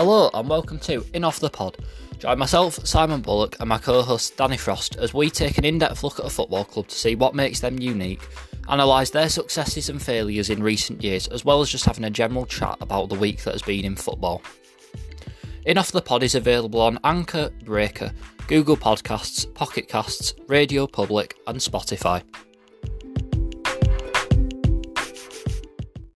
Hello and welcome to In Off the Pod. Join myself, Simon Bullock, and my co host Danny Frost as we take an in depth look at a football club to see what makes them unique, analyse their successes and failures in recent years, as well as just having a general chat about the week that has been in football. In Off the Pod is available on Anchor, Breaker, Google Podcasts, Pocket Casts, Radio Public, and Spotify.